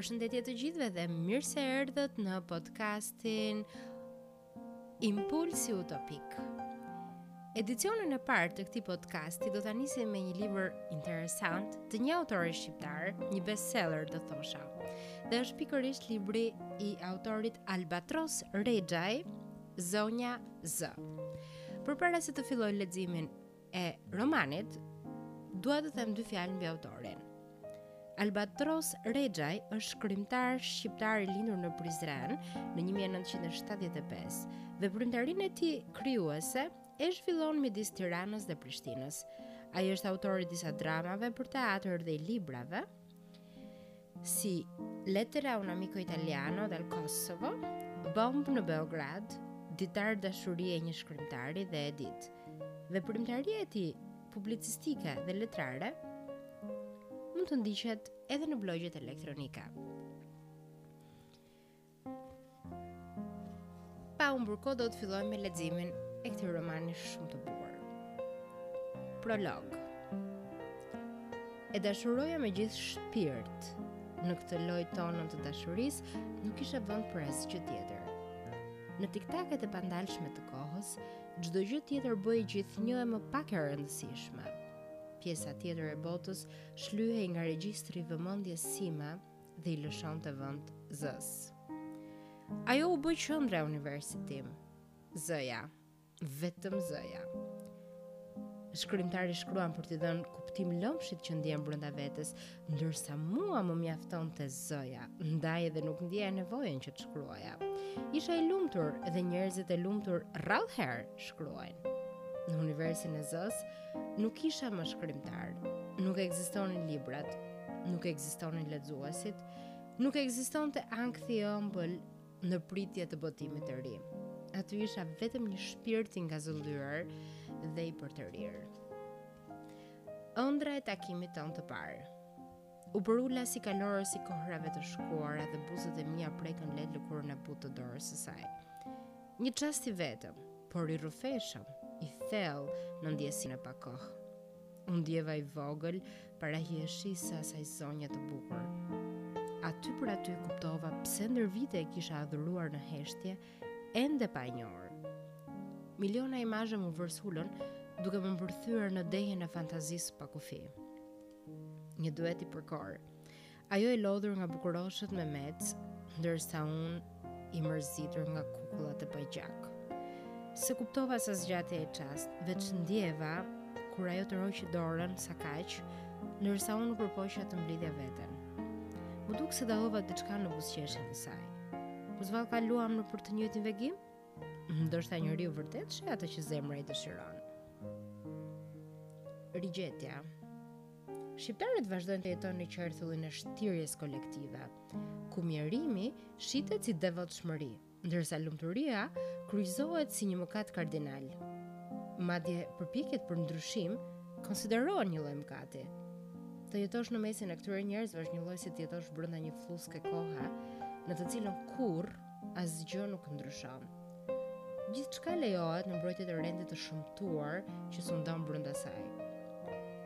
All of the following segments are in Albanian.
Përshëndetje të gjithëve dhe mirë se erdhët në podcastin Impulsi Utopik. Edicionin e parë të këtij podcasti do ta nisim me një libër interesant të një autori shqiptar, një bestseller do thosha. Dhe është pikërisht libri i autorit Albatros Rexhaj, Zonja Z. Përpara se të filloj leximin e romanit, dua të them dy fjalë mbi autorin. Albatros Rexhaj është shkrimtar shqiptar i lindur në Prizren në 1975. Veprimtarinë e tij krijuese e zhvillon midis Tiranës dhe Prishtinës. Ai është autor i disa dramave për teatër dhe i librave, Si Lettera a un amico italiano dal Kosovo, Bombë në Beograd, Ditar dashurie i një shkrimtari dhe Edit. Veprimtaria e tij publicistike dhe letrare mund të ndiqet edhe në blogjet elektronike. Pa humbur kohë do të fillojmë me leximin e këtij romani shumë të bukur. Prolog. E dashuroja me gjithë shpirt. Në këtë lojë tonën të dashurisë nuk kishte vend për asgjë tjetër. Në tiktaket e pandalshme të kohës, çdo gjë tjetër bëhej gjithnjë e më pak e rëndësishme. Pjesa tjetër e botës shlyhej nga regjistri i vëmendjes sime dhe i lëshonte vend Zës. Ajo u bë qendra e universit tim, Zëja, vetëm Zëja. Shkrimtari shkruan për t'i dhënë kuptim lëmshit që ndjen brenda vetes, ndërsa mua më mjaftonte Zëja, ndaj edhe nuk ndjeja nevojën që të shkruaja. Isha i lumtur dhe njerëzit e lumtur rrallë herë shkruajnë. Në universin e Zës nuk isha më shkrimtar, nuk ekzistonin librat, nuk ekzistonin lexuesit, nuk ekzistonte ankthi i ëmbël në pritje të botimit të ri. Aty isha vetëm një shpirt i ngazëllyer dhe i përtërir. Ëndrra e takimit tonë të parë. U përula si kalorës i kohërave të shkuara dhe buzët e mia prekën lehtë lëkurën e butë të dorës së saj. Një çast i vetëm, por i rrufeshëm, i thellë në ndjesinë e pakohë. U ndjeva i vogël para hijeshisë së asaj zonje të bukur. Aty për aty kuptova pse ndër vite e kisha adhuruar në heshtje, ende pa e njohur. Miliona imazhe m'u vërsulën duke më mbërthyer në dehjen e fantazisë pa kufi. Një duet i përkor. Ajo e lodhur nga bukuroshët memecë, ndërsa unë i mërzitur nga kukullat e pagjak. S'e kuptova sa zgjati ai çast, veç ndjeva kur ajo tërhoqi dorën sakaq, ndërsa unë u përpoqa të mblidhja veten. M'u duk se dallova diçka në buzëqeshjen e saj. Mos vallë kaluam nëpër të njëjtin vegim? Ndoshta njeriu vërtet sheh atë që zemra i dëshiron. Rigjetja Shqiptarët vazhdojnë të jetojnë në qerthullin e shtirjes kolektive, ku mjerimi shitet si devotshmëri, ndërsa lumturia kryqëzohet si një mëkat kardinal. Madje përpjekjet për ndryshim konsiderohen një lloj mëkati. Të jetosh në mesin e këtyre njerëzve është njëlloj si të jetosh brenda një flluske kohe, në të cilën kurrë asgjë nuk ndryshon. Gjithçka lejohet në mbrojtje të rendit të shëmtuar që sundon brenda saj.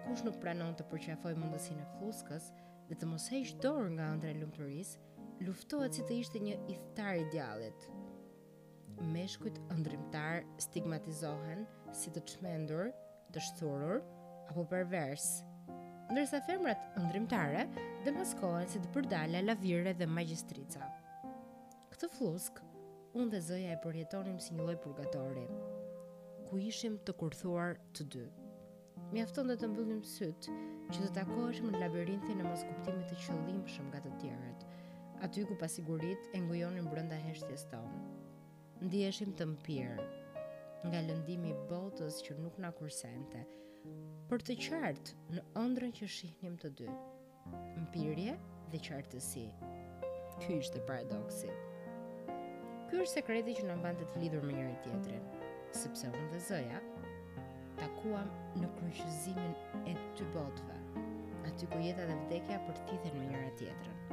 Kush nuk pranon të përqafojë mundësinë e flluskës dhe të mos heqë dorë nga ëndrra e lumturisë, luftohet si të ishte një ithtar i djallit. Meshkujt ëndrrimtarë stigmatizohen si të çmendur të shthurur apo perversë, ndërsa femrat ëndrrimtare demaskohen si të përdala, lavire dhe magjistrica. Këtë flluskë, unë dhe Zoja e përjetonim si një lloj purgatori, ku ishim të kurthuar të dy. Mjaftonte të mbyllnim sytë që të takoheshim në labirintin e moskuptimit të qëllimshëm nga të tjerët, aty ku pasiguritë ngujonin brenda heshtjes tonë. Ndiheshim të mpirë nga lëndimi i botës që nuk na kursente, por të qartë në ëndrrën që shihnim të dy. Mpirje dhe qartësi. Ky ishte paradoksi. Ky është sekreti që na mbante të lidhur me njëri-tjetrin, sepse unë dhe Zoja u takuam në kryqëzimin e dy botëve, aty ku jeta dhe vdekja përthithen me njëra-tjetrën.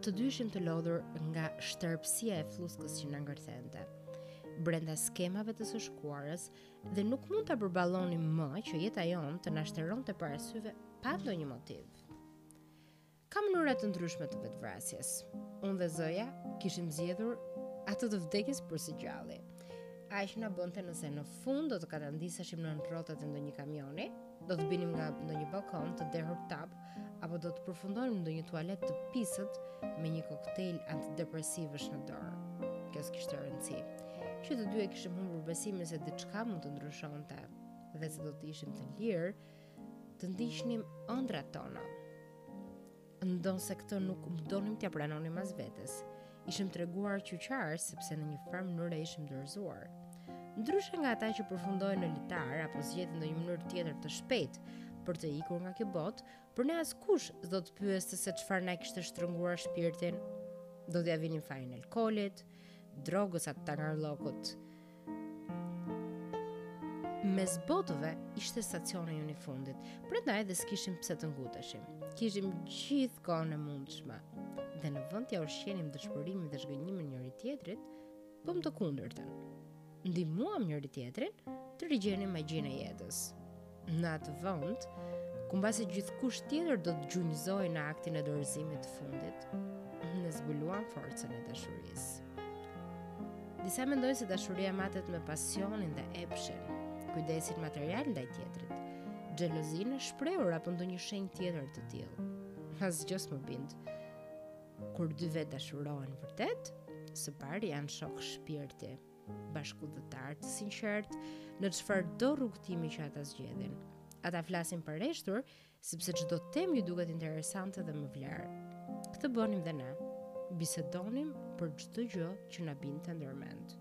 Të dy ishim të lodhur nga shterpësia e flluskës që na ngërthente brenda skemave të së shkuarës dhe nuk mund ta përballonim më që jeta jonë të na shteronte para syve pa ndonjë motiv. Ka mënyra të ndryshme të vetëvrasjes. Unë dhe Zoja kishim zgjedhur atë të vdekjes për së gjalli. Aq na bënte nëse në fund do të katandiseshim nën rrotat e ndonjë kamioni, do të binim nga ndonjë balkon të dehur tapë Apo do të përfundonim në ndonjë tualet të pisët me një koktejl antidepresivësh në dorë? Kjo s'kishte rëndësi. Që të dy e kishim humbur besimin se diçka mund të ndryshonte dhe se do të ishim të lirë të ndiqnim ëndrrat tona. Ndonëse këtë nuk donim t'ia pranonim as vetes, Ishim treguar qyqarë sepse në një farë mënyre ishim dorëzuar. Ndryshe nga ata që përfundojnë në litar apo zgjedhin ndonjë mënyrë tjetër të shpejtë për të ikur nga kjo botë, për ne askush s'do të pyeste se çfarë na kishte shtrënguar shpirtin. Do t'ia vinin fajin alkoolit, drogës a tangarllëkut Mes botëve ishte stacioni ynë i fundit, prandaj dhe s'kishim pse të nguteshim. Kishim gjithë kohën e mundshme. Dhe në vend t'ia ushqenim dëshpërimin dhe zhgënjimin njëri tjetrit, bëmë të kundërtën. Ndihmuam njëri-tjetrin të rigjenim magjinë e jetës. në atë vend, ku mbase gjithkush tjetër do të gjunjëzohej në aktin e dorëzimit të fundit, ne zbuluam forcën e dashurisë. Disa mendojnë se dashuria matet me pasionin dhe epshin, kujdesin material ndaj tjetrit, xhelozinë e shprehur apo ndonjë shenjë tjetër të tillë. Asgjë s'më bind. Kur dy vetë dashurohen vërtet, së pari janë shokë shpirti. bashkudhëtarë të sinqertë në çfarëdo rrugëtimi që ata zgjedhin. Ata flasin pareshtur, sepse çdo temë u duket interesante dhe me vlerë. Këtë bënim dhe ne, bisedonim për çdo gjë që na binte ndër mend.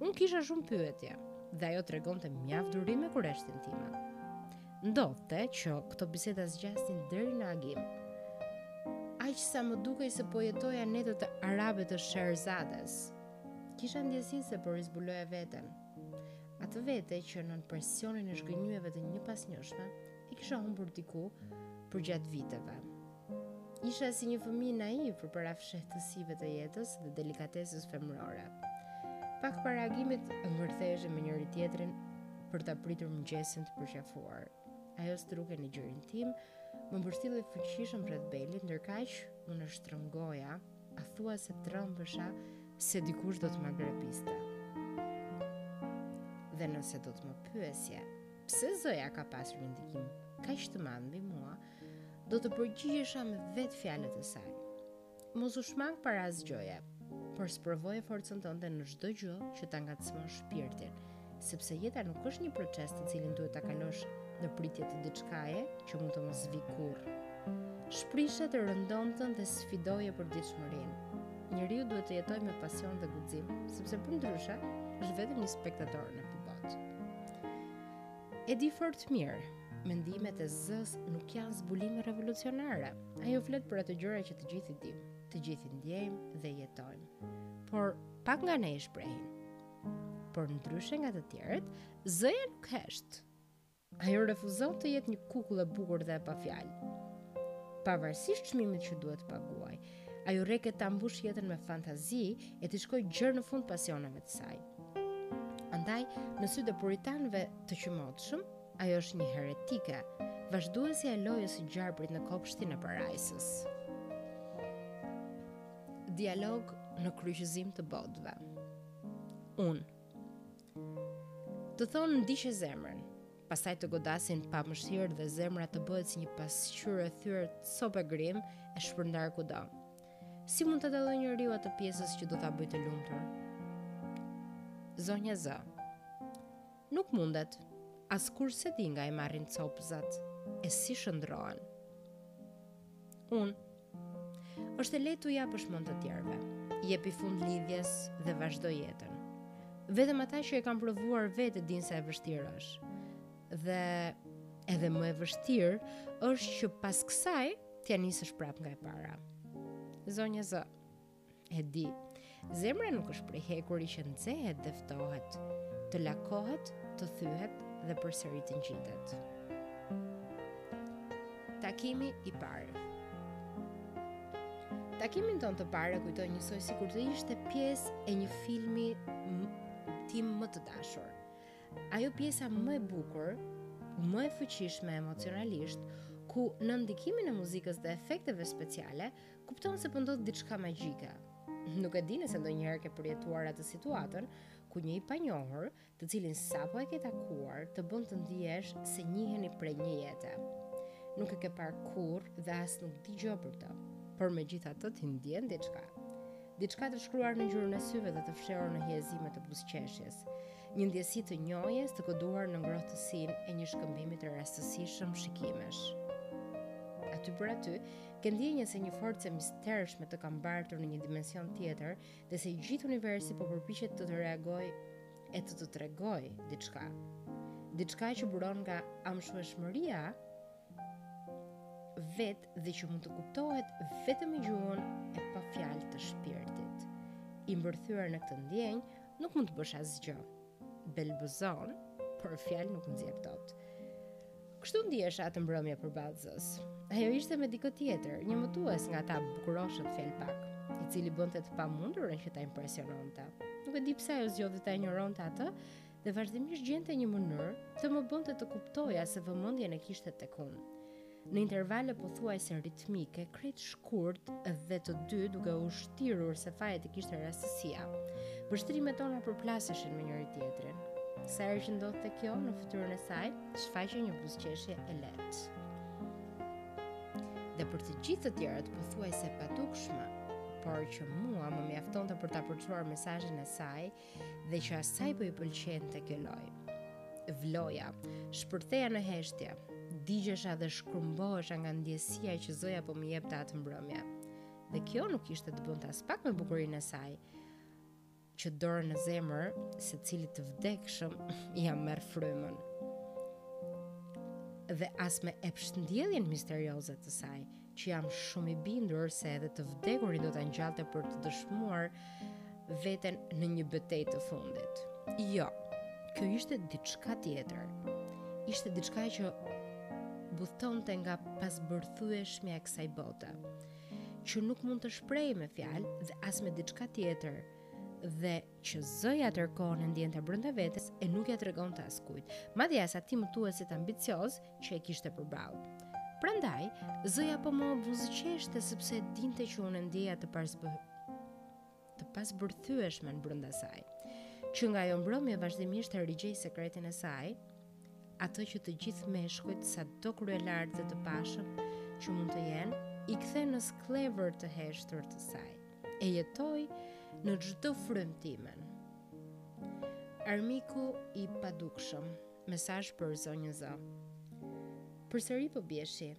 Unë kisha shumë pyetje, dhe ajo tregonte mjaft durim me kureshtjen time. Ndodhte që këto biseda zgjasnin deri në agim, aq sa më dukej se po jetoja netët arabe të Sherazades, Kisha ndjesinë se po rizbuloja veten. Atë vete që nën presionin e zhgënjimeve të njëpasnjëshme e kisha humbur diku përgjatë viteve. Isha si një fëmijë naiv përpara fshehtësive të jetës dhe delikatesës femërore. Pak para agimit ngërtheheshim me njëri-tjetrin për ta pritur mëngjesin të përqafuar. Ajo strukej në gjirin tim, më mbështillej fuqishëm rreth belit, ndërkaq unë e shtrëngoja A thua se trembesha se dikush do të ma grabiste? Dhe nëse do të më pyesje, pse Zoja ka pasur një ndikim kaq të madh mbi mua, do të përgjigjesha me vetë fjalët e saj. Mos u shmang para asgjëje, por sprovoje forcën tënde në çdo gjë që ta ngacmon shpirtin. sepse jeta nuk është një proces të cilin duhet ta kalosh në pritje të diçkaje që mund të mos vijë kurrë. Shprishe të rëndomtën dhe sfidoje përditshmërinë. Njeriu duhet të jetojë me pasion dhe guxim, sepse përndryshe është vetëm një spektator në këtë botë. E di fort mirë, mendimet e Zoes nuk janë zbulime revolucionare. Ajo flet për ato gjëra që të gjithë i dimë, të gjithë i ndjejmë dhe jetojmë. Por pak nga ne i shprehin. Por ndryshe nga të tjerët, zëja nuk hesht. Ajo refuzon të jetë një kukull e bukur dhe e pafjalë. Pavarësisht çmimit që duhet të paguajë, ajo rreket ta mbushë jetën me fantazi e t'u shkojë gjer në fund pasioneve të saj. Andaj, në sytë e puritanëve të qëmotshëm, ajo është një heretike, vazhduesja e lojës së gjarprit në kopshtin e parajsës. Dialog në kryqëzim të botëve. Unë. Të thonë ndiqe zemrën, pastaj të godasin pa mëshirë dhe zemra të bëhet si një pasqyrë e thyer, copë e grimë, e shpërndarë kudo. Si mund ta dallojë njeriu atë pjesëz që do ta bëjë të lumtur? Zonja Zë. Nuk mundet. Askurrë s'e di nga i marrin copëzat e si shndërrohen. Unë. Është e lehtë t'u japësh mend të tjerëve. Jepi fund lidhjes dhe vazhdo jetën. Vetëm ata që e kanë provuar vetë e dinë sa e vështirë është. Dhe edhe më e vështirë është që pas kësaj t'ia nisësh prapë nga e para. Zonja Zë. E di, zemra nuk është prej hekuri që nxehet dhe ftohet, të lakohet, të thyhet dhe përsëri të ngjitet. Takimi i parë. Takimin tonë të parë e kujtoj njësoj sikur të ishte pjesë e një filmi tim më të dashur. Ajo pjesa më e bukur, më e fuqishme emocionalisht, ku nën ndikimin e muzikës dhe efekteve speciale, Kupton se po ndodh diçka magjike. Nuk e di nëse ndonjëherë ke përjetuar atë situatën ku një i panjohur, të cilin sapo e ke takuar, të bën të ndiesh se njiheni prej një jete. Nuk e ke parë kurrë dhe as nuk di gjë për të, por megjithatë ti ndien diçka. Diçka të shkruar në gjuhën e syve dhe të fshehur në hijezime të buzëqeshjes. Një ndjesi të njohjes të koduar në ngrohtësinë e një shkëmbimi të rastësishëm shikimesh. Aty për aty, Ke ndjenjën se një forcë e mistershme të ka mbartur në një dimension tjetër dhe se i gjithë universi po përpiqet të të reagojë e të të tregojë diçka. Diçka që buron nga amshueshmëria vetë dhe që mund të kuptohet vetëm me gjuhën e pafjalë të shpirtit. I mbërthyer në këtë ndjenjë, nuk mund të bësh asgjë. belbëzon, por fjalë nuk nxjerr dot. Kështu ndihesha atë mbrëmje përballë Zësë. Ajo ishte me dikë tjetër, një mëtues nga ata bukuroshët fjalëpakë, i cili bënte të pamundurën që ta impresiononte. Nuk e di pse ajo zgjodhi ta injoronte atë dhe vazhdimisht gjente një mënyrë të më bënte të kuptoja se vëmendjen e kishte tek unë. në intervale pothuajse ritmike, krejt shkurt dhe të dy duke u shtirur se fajet i kishte rastësia. Vështrimet tona përplaseshin me njëri-tjetrin. Sa herë që ndodhte kjo në fytyrën e saj, shfaqej një buzëqeshje e lehtë. Dhe për të gjithë të tjerët pothuajse e padukshme, por që mua më mjaftonte për ta përçuar mesazhin e saj, dhe që asaj po i pëlqente kjo lojë. Vloja, shpërtheja në heshtje, digjesha dhe shkrumbohesha nga ndjesia që zoja po më jepte atë mbrëmje. Dhe kjo nuk kishte të bënte aspak me bukurinë e saj, që dorën në zemër secilit të vdekshëm ia merr frymën. Dhe as me epshtndjelljen misterioze të saj, që jam shumë i bindur se edhe të vdekurin do ta ngjallte për të dëshmuar veten në një betejë të fundit. Jo, kjo ishte diçka tjetër. Ishte diçka që buronte nga e pazbërthyeshmja e kësaj bote, që nuk mund të shprehej me fjalë dhe as me diçka tjetër dhe që Zëja tërë kohën e ndjente brenda vetes e nuk ia tregonte askujt, madje as atij mëtuesit ambicioz që e kishte përballë. Prandaj, Zëja po më buzëqeshte sepse dinte që unë e ndjeja të pazbë të pazbërthyeshmen brenda saj. Që nga ajo mbrëmje vazhdimisht e rigjej sekretin e saj, atë që të gjithë meshkujt sado kryelartë dhe të pashëm që mund të jenë, i kthen në skllevër të heshtur të saj, e jetoj në çdo frymë timen. Armiku i padukshëm, mesazh për zonjën Z. Përsëri po bie shi,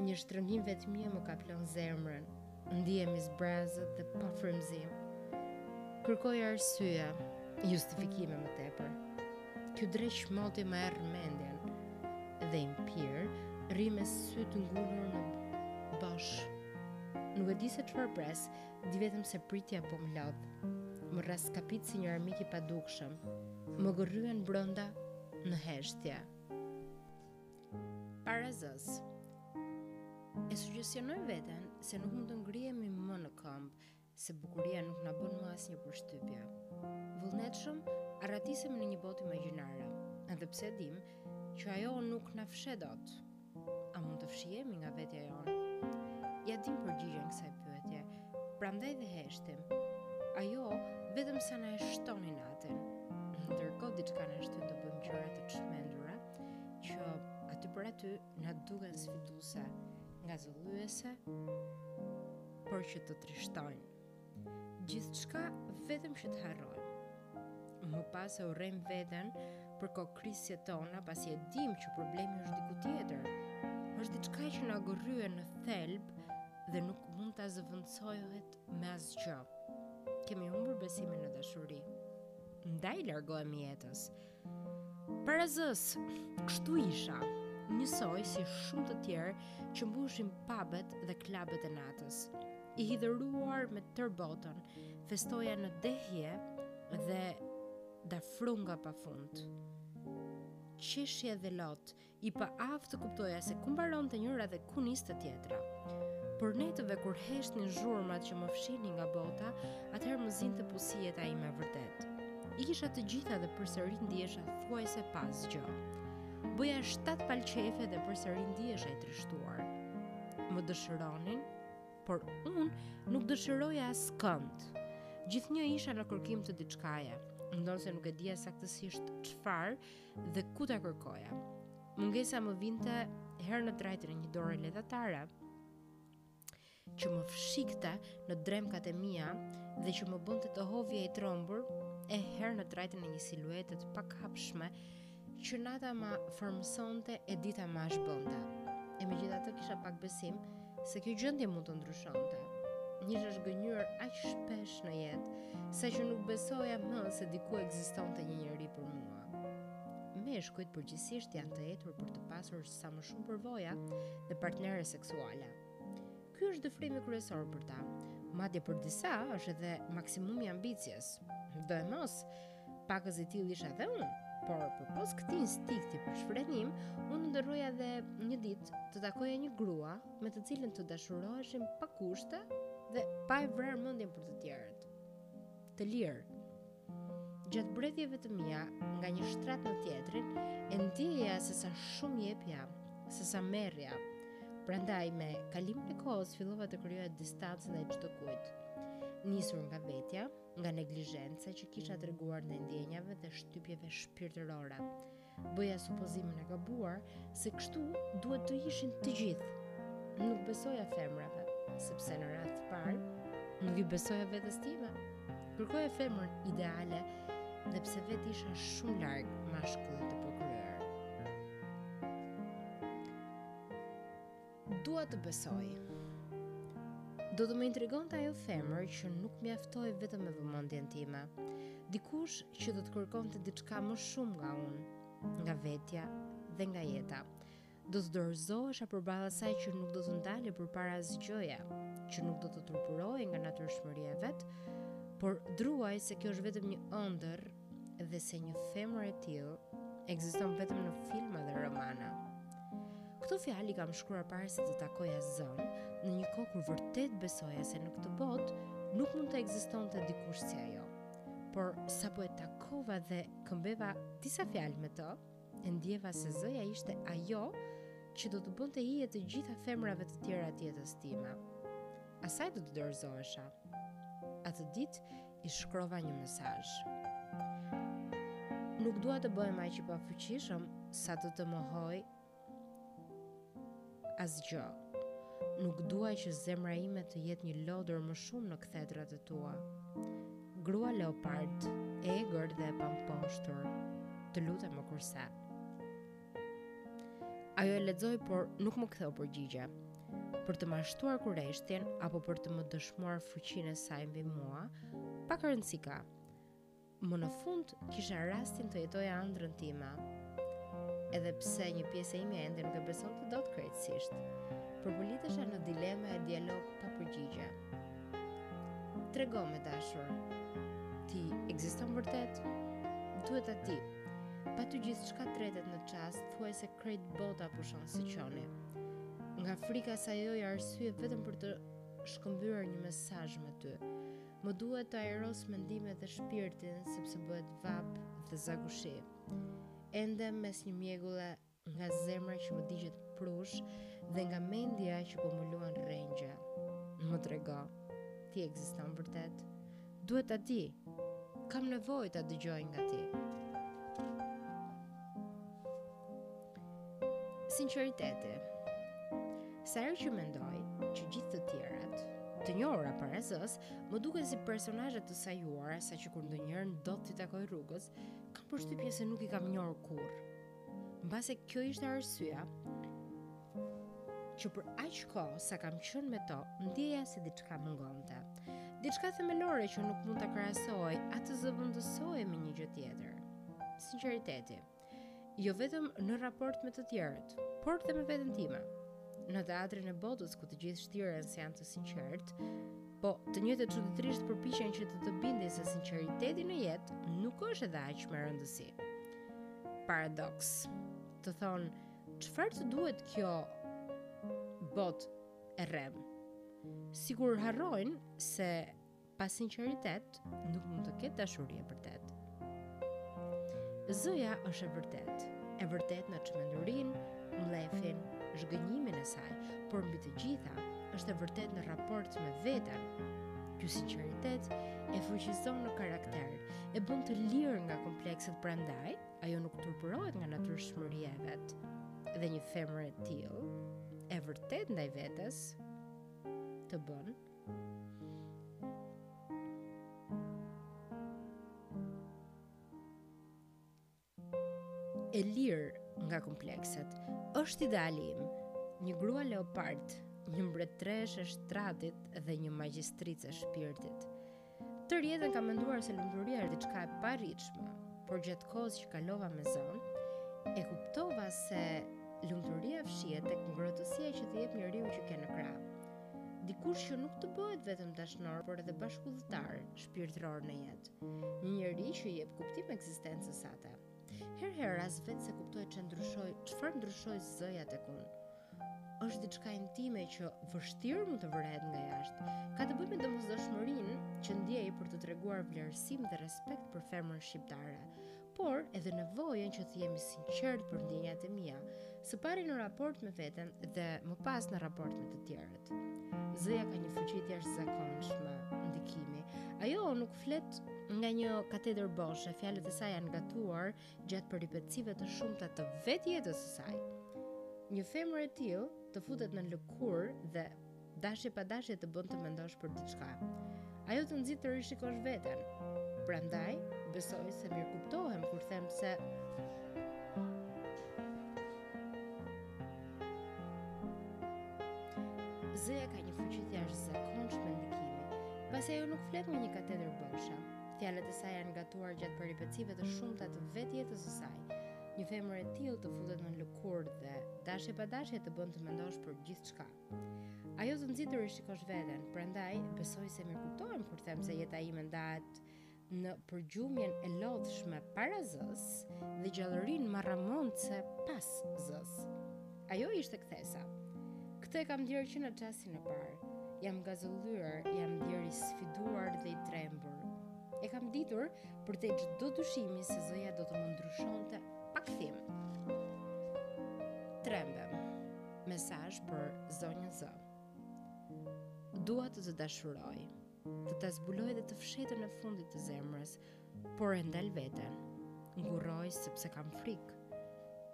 Një shtrëngim vetmie më kaplon zemrën. Ndihem i zbrazët dhe pa frymëzim. Kërkoj arsye, justifikime më tepër. Ky dreq moti më err mendjen dhe i mpirë, rri me sytë ngulur në bosh. Nuk e di se çfarë pres, di vetëm se pritja po më lodh. Më rraskapit si një armik i padukshëm. Më gërryen brenda në heshtje. E dashur Z. E sugjestionoj veten se nuk mund të ngrihemi më në këmbë, se bukuria nuk na bën më asnjë përshtypje. Vullnetshëm, arratisemi në një botë imagjinare, edhe pse dim që ajo nuk na fsheh dot. A mund të fshihemi nga vetja jonë? Ia dim përgjigjen kësaj pyetjeje, prandaj dhe heshtim. Ajo vetëm sa na e shton inatin. Ndërkohë diçka na shtyn të bëjmë gjëra të çmendura, që aty për aty na duken sfiduese, ngazëlluese, por që të trishtojnë. Gjithçka vetëm që të harrojmë. Më pas e urrejmë veten për kokëkrisjet tona, pasi e dimë që problemi është diku tjetër. Është diçka që na gërryen në thelb dhe nuk mund ta zëvendësojmë me asgjë. Kemi humbur besimin në dashuri. Ndaj largohemi jetës, Para Zës, kështu isha, njësoj si shumë të tjerë që mbushin pabet dhe klabet e natës. I hidhëruar me tërë botën, festoja në dehje dhe dafrunga pa fund. Qeshja dhe lot, i paaftë të kuptoja se ku mbaronte njëra dhe ku niste tjetra. Por netëve kur heshtin zhurmat që më fshihnin nga bota, atëherë më zinte pusi jeta ime e vërtetë. I kisha të gjitha dhe përsëri ndihesha thuajse pa asgjë. Bëja shtatë palë qejfe dhe përsëri ndihesha i trishtuar. Më dëshironin, por unë nuk dëshiroja askënd. Gjithnjë isha në kërkim të diçkaje, ndonëse nuk e dija saktësisht çfarë, dhe ku ta kërkoja. Mungesa më vinte herë në trajtën e një dore ledhatare, që më fshikte në dremkat e mia dhe që më bënte të hovja i trembur e herë në trajtën e një siluete të pakapshme që nata ma formësonte e dita ma zhbënte. E megjithatë kisha pak besim se kjo gjendje mund të ndryshonte. Isha zhgënjyer aq shpesh në jetë, saqë nuk besoja më se diku ekzistonte një njeri për mua. Meshkujt përgjithësisht janë të etur për të pasur sa më shumë përvoja dhe partnere seksuale. Ky është dëfrimi kryesor për ta. Madje për disa është edhe maksimumi i ambicies. Doemos, pakëz i tillë isha edhe unë, por përpos këtij instinkti për shfrenim, unë ëndërroja që një ditë të takoja një grua me të cilën të dashuroheshim pa kushte dhe pa e vrarë mendjen për të tjerët. Të lirë. Gjatë bredhjeve të mia, nga një shtrat në tjetrin, e ndjeja se sa shumë jepja, sesa merrja. Prandaj me kalimin e kohës fillova të krijoja distancë ndaj çdokujt. Nisur nga vetja, nga neglizhenca që kisha treguar ndaj ndjenjave dhe shtypjeve shpirtërore, Bëja supozimin e gabuar se kështu duhet të ishin të gjithë. Nuk u besoja femrave, sepse në radhë të parë nuk i besoja vetes sime. Kërkoja femrën ideale edhe pse vetë isha shumë larg mashkullit të Dua të besoj. Do të më intrigonte ajo femër që nuk mjaftohej vetëm me vëmendjen time. Dikush që do të kërkonte diçka më shumë nga unë, nga vetja dhe nga jeta. Do të dorëzohesha përballë asaj që nuk do të ndalej përpara asgjëje, që nuk do të turpërohej nga natyrshmëria e vet, por druaj se kjo është vetëm një ëndërr dhe se një femër e tillë ekziston vetëm në filma dhe romana. Këto fjalë i kam shkruar para se të takoja Z-në, në një kohë kur vërtet besoja se në këtë botë nuk mund të ekzistonte dikush si ajo. Por sapo e takova dhe këmbeva disa fjalë me të, E ndjeva se Z-ja ishte ajo që do të bënte hije të gjitha femrave të tjera të jetës time. Asaj do të dorëzohesha. Atë ditë i shkrova një mesazh. Nuk dua të bëhem aq i pafuqishëm sa të të mohoj Asgjë. Nuk dua që zemra ime të jetë një lodër më shumë në kthetrat e tua. Grua leopard, e egër dhe e pamposhtur. Të lutem më kurse. Ajo e lexoi, por nuk më ktheu përgjigje. Për të mashtruar kureshtjen apo për të më dëshmuar fuqinë e saj mbi mua, pak rëndësi ka. Më në fund kisha rastin të jetoja ëndrrën time. Edhe pse një pjesë e imja ende nuk e besonte dot krejtësisht, përpëlitesha në dilema e dialogë pa përgjigje. Tregomë e dashur, ti ekziston vërtet? Duhet ta di. Pa ty gjithçka tretet në çast, thuajse krejt bota pushon së qeni. Nga frika sajoj arsye vetëm për të shkëmbyer një mesazh me ty. Më duhet të ajros mendimet dhe shpirtin sepse bëhet vapë dhe zagushi. Endem mes një mjegulle nga zemra që më digjet prush dhe nga mendja që po më luan rrengje. Më trego, ti ekziston vërtet? Duhet ta di. Kam nevojë ta dëgjoj nga ti. Sinqeriteti. Sa herë që mendoj që gjithë të tjerat, të njohura para Z-së, më duken si personazhe të sajuara, saqë kur ndonjëherë ndodh t'i takoj rrugës, kam përshtypjen se nuk i kam njohur kurrë. Mbase kjo ishte arsyeja që për aq kohë sa kam qenë me to, ndjeja se diçka mungonte. Diçka themelore që nuk mund ta krahasoj, a ta zëvendësoj me një gjë tjetër. Sinqeriteti. Jo vetëm në raport me të tjerët, por dhe me veten time. Në teatrin e botës ku të gjithë shtiren se janë të sinqertë, po të njëjtët çuditërisht përpiqen që të të bindin se sinqeriteti në jetë nuk është edhe aq me rëndësi. Paradoks. Të thonë, çfarë të duhet kjo botë e rreme? Sikur harrojnë se Pa sinqeritet, nuk mund të ketë dashuri e vërtetë. Zëja është e vërtetë, e vërtetë në çmendurinë, mllefin, zhgënjimin e saj, por mbi të gjitha është e vërtetë në raport me veten. Ky sinqeritet e fuqizon në karakter, e bën të lirë nga komplekset prandaj, ajo nuk turpërohet nga natyrshmëria e vet. Dhe një femër e tillë, e vërtetë ndaj vetes, të bën e lirë nga komplekset. Është ideali im. Një grua leopard, një mbretëreshë e shtratit dhe një magjistricë e shpirtit. Tërë jetën kam menduar se lumturia është diçka e paarritshme, por gjatë kohës që kalova me Zonë, e kuptova se lumturia fshihet tek ngrohtësia që të jep njeriu që ke në krah. Dikush që nuk të bëhet vetëm dashnor, por edhe bashkudhëtar shpirtëror në jetë. Një njeri që i jep kuptim ekzistencës sate. Herë-herë as vetë s'e kuptoj ç'e ndryshoi, çfarë ndryshoi Zëja tek unë. Është diçka intime që vështirë mund të vërehet nga jashtë. Ka të bëjë me domosdoshmërinë që ndjej për të treguar vlerësim dhe respekt për femrën shqiptare, por edhe nevojën që të jem i sinqertë për ndjenjat e mia, së pari në raport me veten dhe më pas në raport me të tjerët. Zëja ka një fuqi të jashtëzakonshme ndikimi. Ajo nuk flet nga një katedër boshe, fjalët e saj janë gatuar gjatë peripecive të shumta të vetë jetës së saj. Një femër e tillë të futet në lëkurë dhe dashje pa dashje të bën të mendosh për diçka. Ajo të nxit të rishikosh veten. Prandaj besoj se mirëkuptohem kur them se Zëja ka një fuqi të jashtëzakonshme ndikimi, pasi ajo nuk flet nga një katedër boshe. Fjalët e saj janë gatuar gjatë peripecive të shumta të vetë jetës së saj. Një femër e tillë të futet nën lëkurë dhe dashje pa dashje të bën të mendosh për gjithçka. Ajo të nxit të rishikosh veten, prandaj besoj se mirëkuptohem kur them se jeta ime ndahet në përgjumjen e lodhshme para Zës dhe gjallërinë marramontëse pas Zës. Ajo ishte kthesa. Këtë e kam ndjerë që në çastin e parë. Jam ngazëllyer, jam ndjerë i sfiduar dhe i trembur. E kam ditur përtej çdo dyshimi se Zëja do të më ndryshonte pa kthim. Trembem. Mesazh për zonjën Zë. Dua të të dashuroj. Të ta zbuloj dhe të fshehtën e fundit të zemrës, por e ndal veten. Ngurroj sepse kam frikë.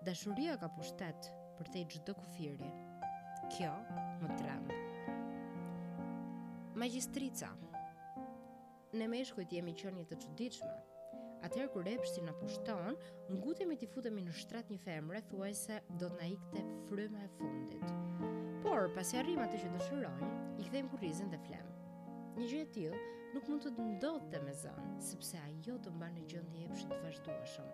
Dashuria ka pushtet përtej çdo kufiri. Kjo më tremb. Magjistrica. Ne meshkujt jemi qenie të çuditshme. Atëherë kur epshti na pushton, Ngutemi t'i futemi në shtrat një femre, thuajse do të na ikte fryma e fundit. Por, pasi arrim atë që dëshirojmë, i kthejmë kurrizin dhe flem. Një gjë e tillë nuk mund të ndodhte me Zënë, sepse ajo të mban në gjendje epshi të vazhdueshëm.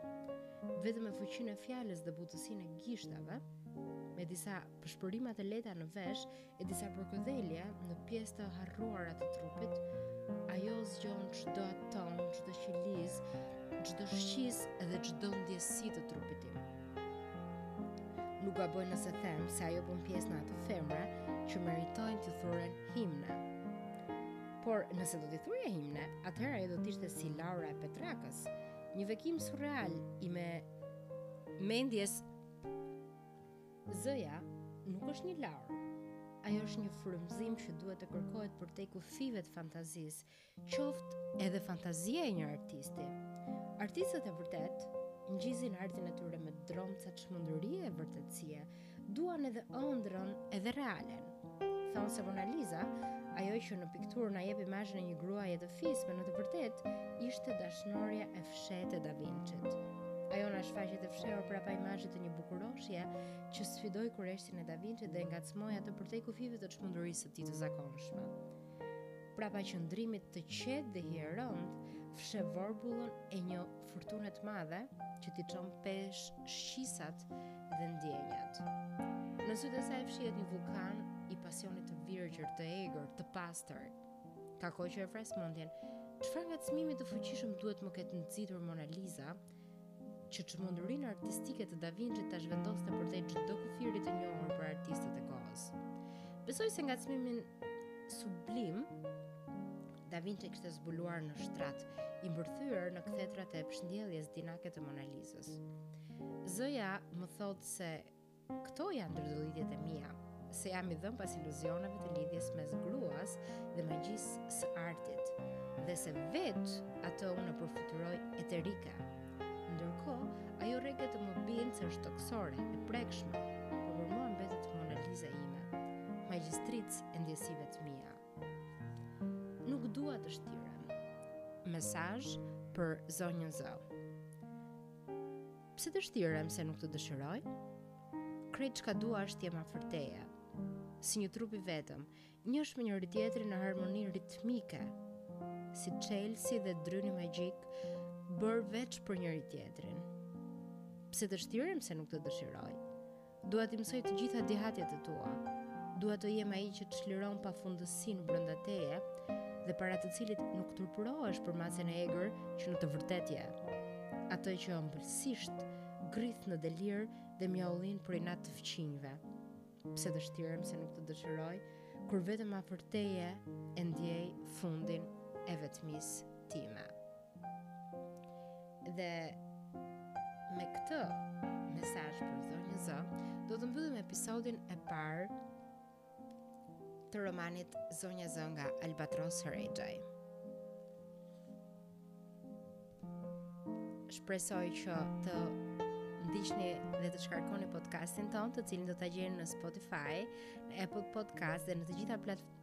Vetëm me fuqinë e fjalës dhe butësinë e gishtave, me disa pëshpërima të lehta në vesh e disa përkëdhelje në pjesë të harruara të trupit, ajo zgjon çdo atom, çdo qelizë, çdo shqisë dhe çdo ndjesi të trupit tim. Nuk gaboj nëse them se ajo bën pjesë në ato femra që meritojnë t'u thuren himne. Por nëse do t'i thurja himne, atëherë ajo do të ishte si Laura e Petrarkës, një vegim surreal i mendjes Zëja nuk është një Laurë. Ajo është një frymëzim që duhet të kërkohet përtej kufijve të fantazisë, qoftë edhe fantazia e një artisti. Artistët e vërtetë ngjizin artin e tyre me dromca çmendurie e vërtetësie, duan edhe ëndrrën edhe realen. Thonë se Mona Lisa, ajo që në pikturë na jep imazhin e një gruaje të fisme në të vërtetë, ishte dashnorja e fshehtë e Da Vinci-t. Ajo na shfaqet e fshehur prapa imazhit të një bukuroshje që sfidoi kureshtin e Da Vinci-t dhe ngacmoi atë përtej kufijve të çmendurisë së tij të zakonshme. Prapa qëndrimit të qetë dhe hijerëndë, fsheh vorbullën e një furtune të madhe që t'i çon peshë shqisat dhe ndjenjat. Në sytë e saj fshihet një vulkan i pasionit të virgjër, të egër, të pastër. Ka kohë që e vras mendjen, çfarë ngacmimi të fuqishëm duhet të ketë nxitur Mona Lisa, që çmendurinë artistike të Da Vinci-t ta zhvendoste përtej çdo kufiri të njohur për artistët e kohës. Besoj se ngacmimin sublim Da Vinci kishte zgjuar në shtrat, i mbërthyer në kthetrat e pështjelljes dinake të Mona Lizës. Zëja më thotë se këto janë ëndërrolitjet e mia, se jam i dhënë pas iluzioneve të lidhjes mes gruas dhe magjisë së artit, dhe se veç atë unë e përfytyroj eterike. Ndërkohë, ajo rreket të më bindë se është tokësore, e prekshme, por për mua mbetet Mona Lisa ime, magjistricë e ndjesive të mia. Nuk dua të shtirem. Mesazh për zonjën Zë. Pse të shtirem se nuk të dëshiroj? Krejt çka dua është të jem afër teje. Si një trup i vetëm, njësh me njëri-tjetrin në harmoni ritmike, si çelësi dhe dryni magjik bërë veç për njëri-tjetrin. Pse të shtirem se nuk të dëshiroj? Dua t'i mësoj të gjitha dihatjet e tua. Dua të jem ai që çliron pafundësinë brenda teje dhe para të cilit nuk turpërohesh për macen e egër që në të vërtetë je. Atë që ëmbëlsisht grith në delir dhe mjaullin për inat të fqinjve. Pse të shtirem se nuk të dëshiroj, kur vetëm afër teje e ndjej fundin e vetmisë time. Dhe me këtë mesazh për zonjën Zë, do të mbyllim episodin e parë të romanit Zonja Zë nga Albatros Rexhaj. Shpresoj që të ndiqni dhe të shkarkoni podcastin tonë, të cilin do ta gjeni në Spotify, në Apple Podcast dhe në të gjitha platformat